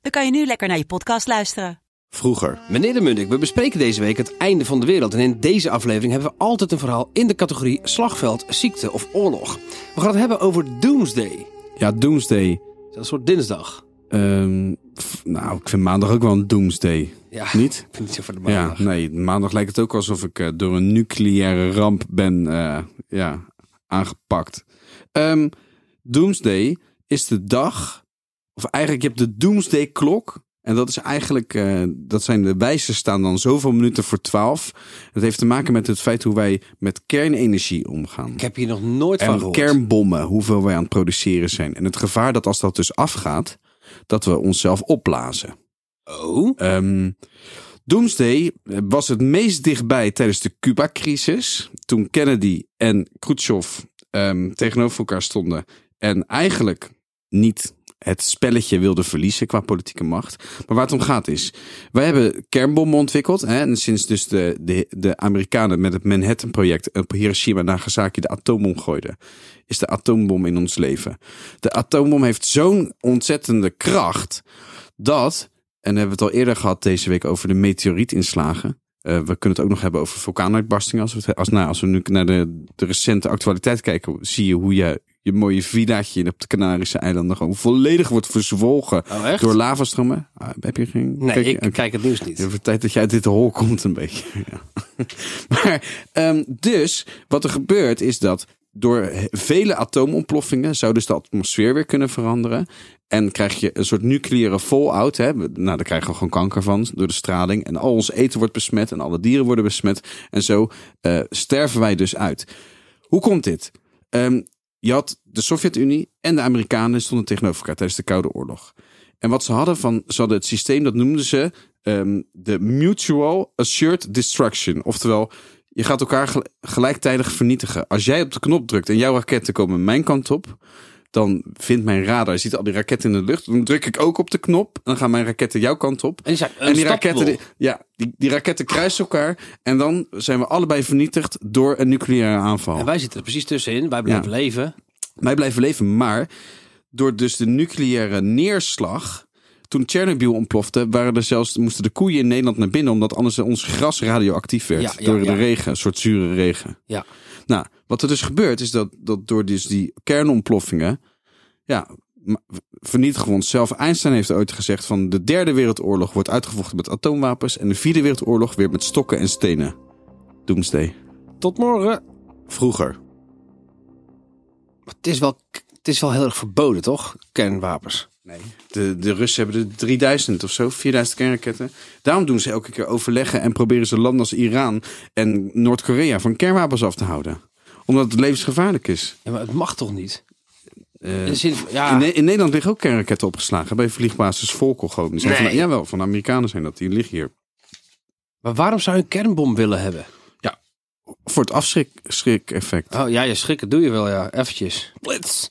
dan kan je nu lekker naar je podcast luisteren. Vroeger. Meneer de Munnik, we bespreken deze week het einde van de wereld. En in deze aflevering hebben we altijd een verhaal in de categorie slagveld, ziekte of oorlog. We gaan het hebben over Doomsday. Ja, Doomsday. Dat een soort dinsdag. Ehm, nou, ik vind maandag ook wel een Doomsday. Ja, Niet? Ik vind het zo voor de maandag. Ja, nee, maandag lijkt het ook alsof ik eh, door een nucleaire ramp ben eh, ja, aangepakt. Ehm, Doomsday is de dag, of eigenlijk je hebt de Doomsday klok. En dat is eigenlijk, eh, dat zijn de wijzers staan dan zoveel minuten voor twaalf. Dat heeft te maken met het feit hoe wij met kernenergie omgaan. Ik heb hier nog nooit van En gehoord. kernbommen, hoeveel wij aan het produceren zijn. En het gevaar dat als dat dus afgaat, dat we onszelf opblazen. Oh, Ehm, Doomsday was het meest dichtbij tijdens de Cuba-crisis. Toen Kennedy en Khrushchev ehm, tegenover elkaar stonden. En eigenlijk niet het spelletje wilden verliezen qua politieke macht. Maar waar het om gaat is, wij hebben kernbommen ontwikkeld. Hè, en sinds dus de, de, de Amerikanen met het Manhattan-project op Hiroshima Nagasaki de atoombom gooiden, is de atoombom in ons leven. De atoombom heeft zo'n ontzettende kracht dat, en hebben we het al eerder gehad deze week over de meteorietinslagen. Eh, we kunnen het ook nog hebben over vulkaanuitbarstingen. Als we, als, nou, nu naar de, de recente actualiteit kijken, zie je hoe je je mooie villaatje op de Canarische eilanden gewoon volledig wordt verzwolgen Oh, door lavastromen. Ah, heb je geen? nee, kijk ik kijk het nieuws niet. Het wordt tijd dat jij uit dit hol komt een beetje. Ja. maar ehm, dus, wat er gebeurt is dat door vele atoomontploffingen zou dus de atmosfeer weer kunnen veranderen. En krijg je een soort nucleaire fallout. Hè? Nou, daar krijgen we gewoon kanker van door de straling. En al ons eten wordt besmet en alle dieren worden besmet. En zo eh, sterven wij dus uit. Hoe komt dit? Ehm, je had de Sovjet-Unie en de Amerikanen stonden tegenover elkaar tijdens de Koude Oorlog. En wat ze hadden van, ze hadden het systeem, dat noemden ze ehm, de Mutual Assured Destruction. Oftewel, je gaat elkaar gel- gelijktijdig vernietigen. Als jij op de knop drukt en jouw raketten komen mijn kant op, dan vindt mijn radar, je ziet al die raketten in de lucht, dan druk ik ook op de knop en dan gaan mijn raketten jouw kant op. En die zijn En die raketten, die- ja, die, die raketten kruisen elkaar en dan zijn we allebei vernietigd door een nucleaire aanval. En wij zitten er precies tussenin. Wij blijven Ja. leven. Wij blijven leven, maar door dus de nucleaire neerslag. Toen Tsjernobyl ontplofte, waren er zelfs, moesten de koeien in Nederland naar binnen, omdat anders ons gras radioactief werd. Ja, ja, door de ja. regen, een soort zure regen. Ja. Nou, wat er dus gebeurt, is dat, dat door dus die kernontploffingen, ja, vernietigen we onszelf. Einstein heeft ooit gezegd van de derde wereldoorlog wordt uitgevochten met atoomwapens en de vierde wereldoorlog weer met stokken en stenen. Doomsday. Tot morgen. Vroeger. Het is wel, het is wel heel erg verboden, toch? Kernwapens. Nee. De, de Russen hebben er 3000 of zo, 4000 kernraketten. Daarom doen ze elke keer overleggen en proberen ze landen als Iran en Noord-Korea van kernwapens af te houden. Omdat het levensgevaarlijk is. Ja, maar het mag toch niet? Eh, In zin ja, in, Ne- in Nederland liggen ook kernraketten opgeslagen bij vliegbasis Volkel. Die zijn Nee. van, jawel, van de Amerikanen zijn dat. Die liggen hier. maar waarom zou je een kernbom willen hebben? Voor het afschrik-effect. Oh ja, je schrikken doe je wel, ja. Eventjes. Blitz.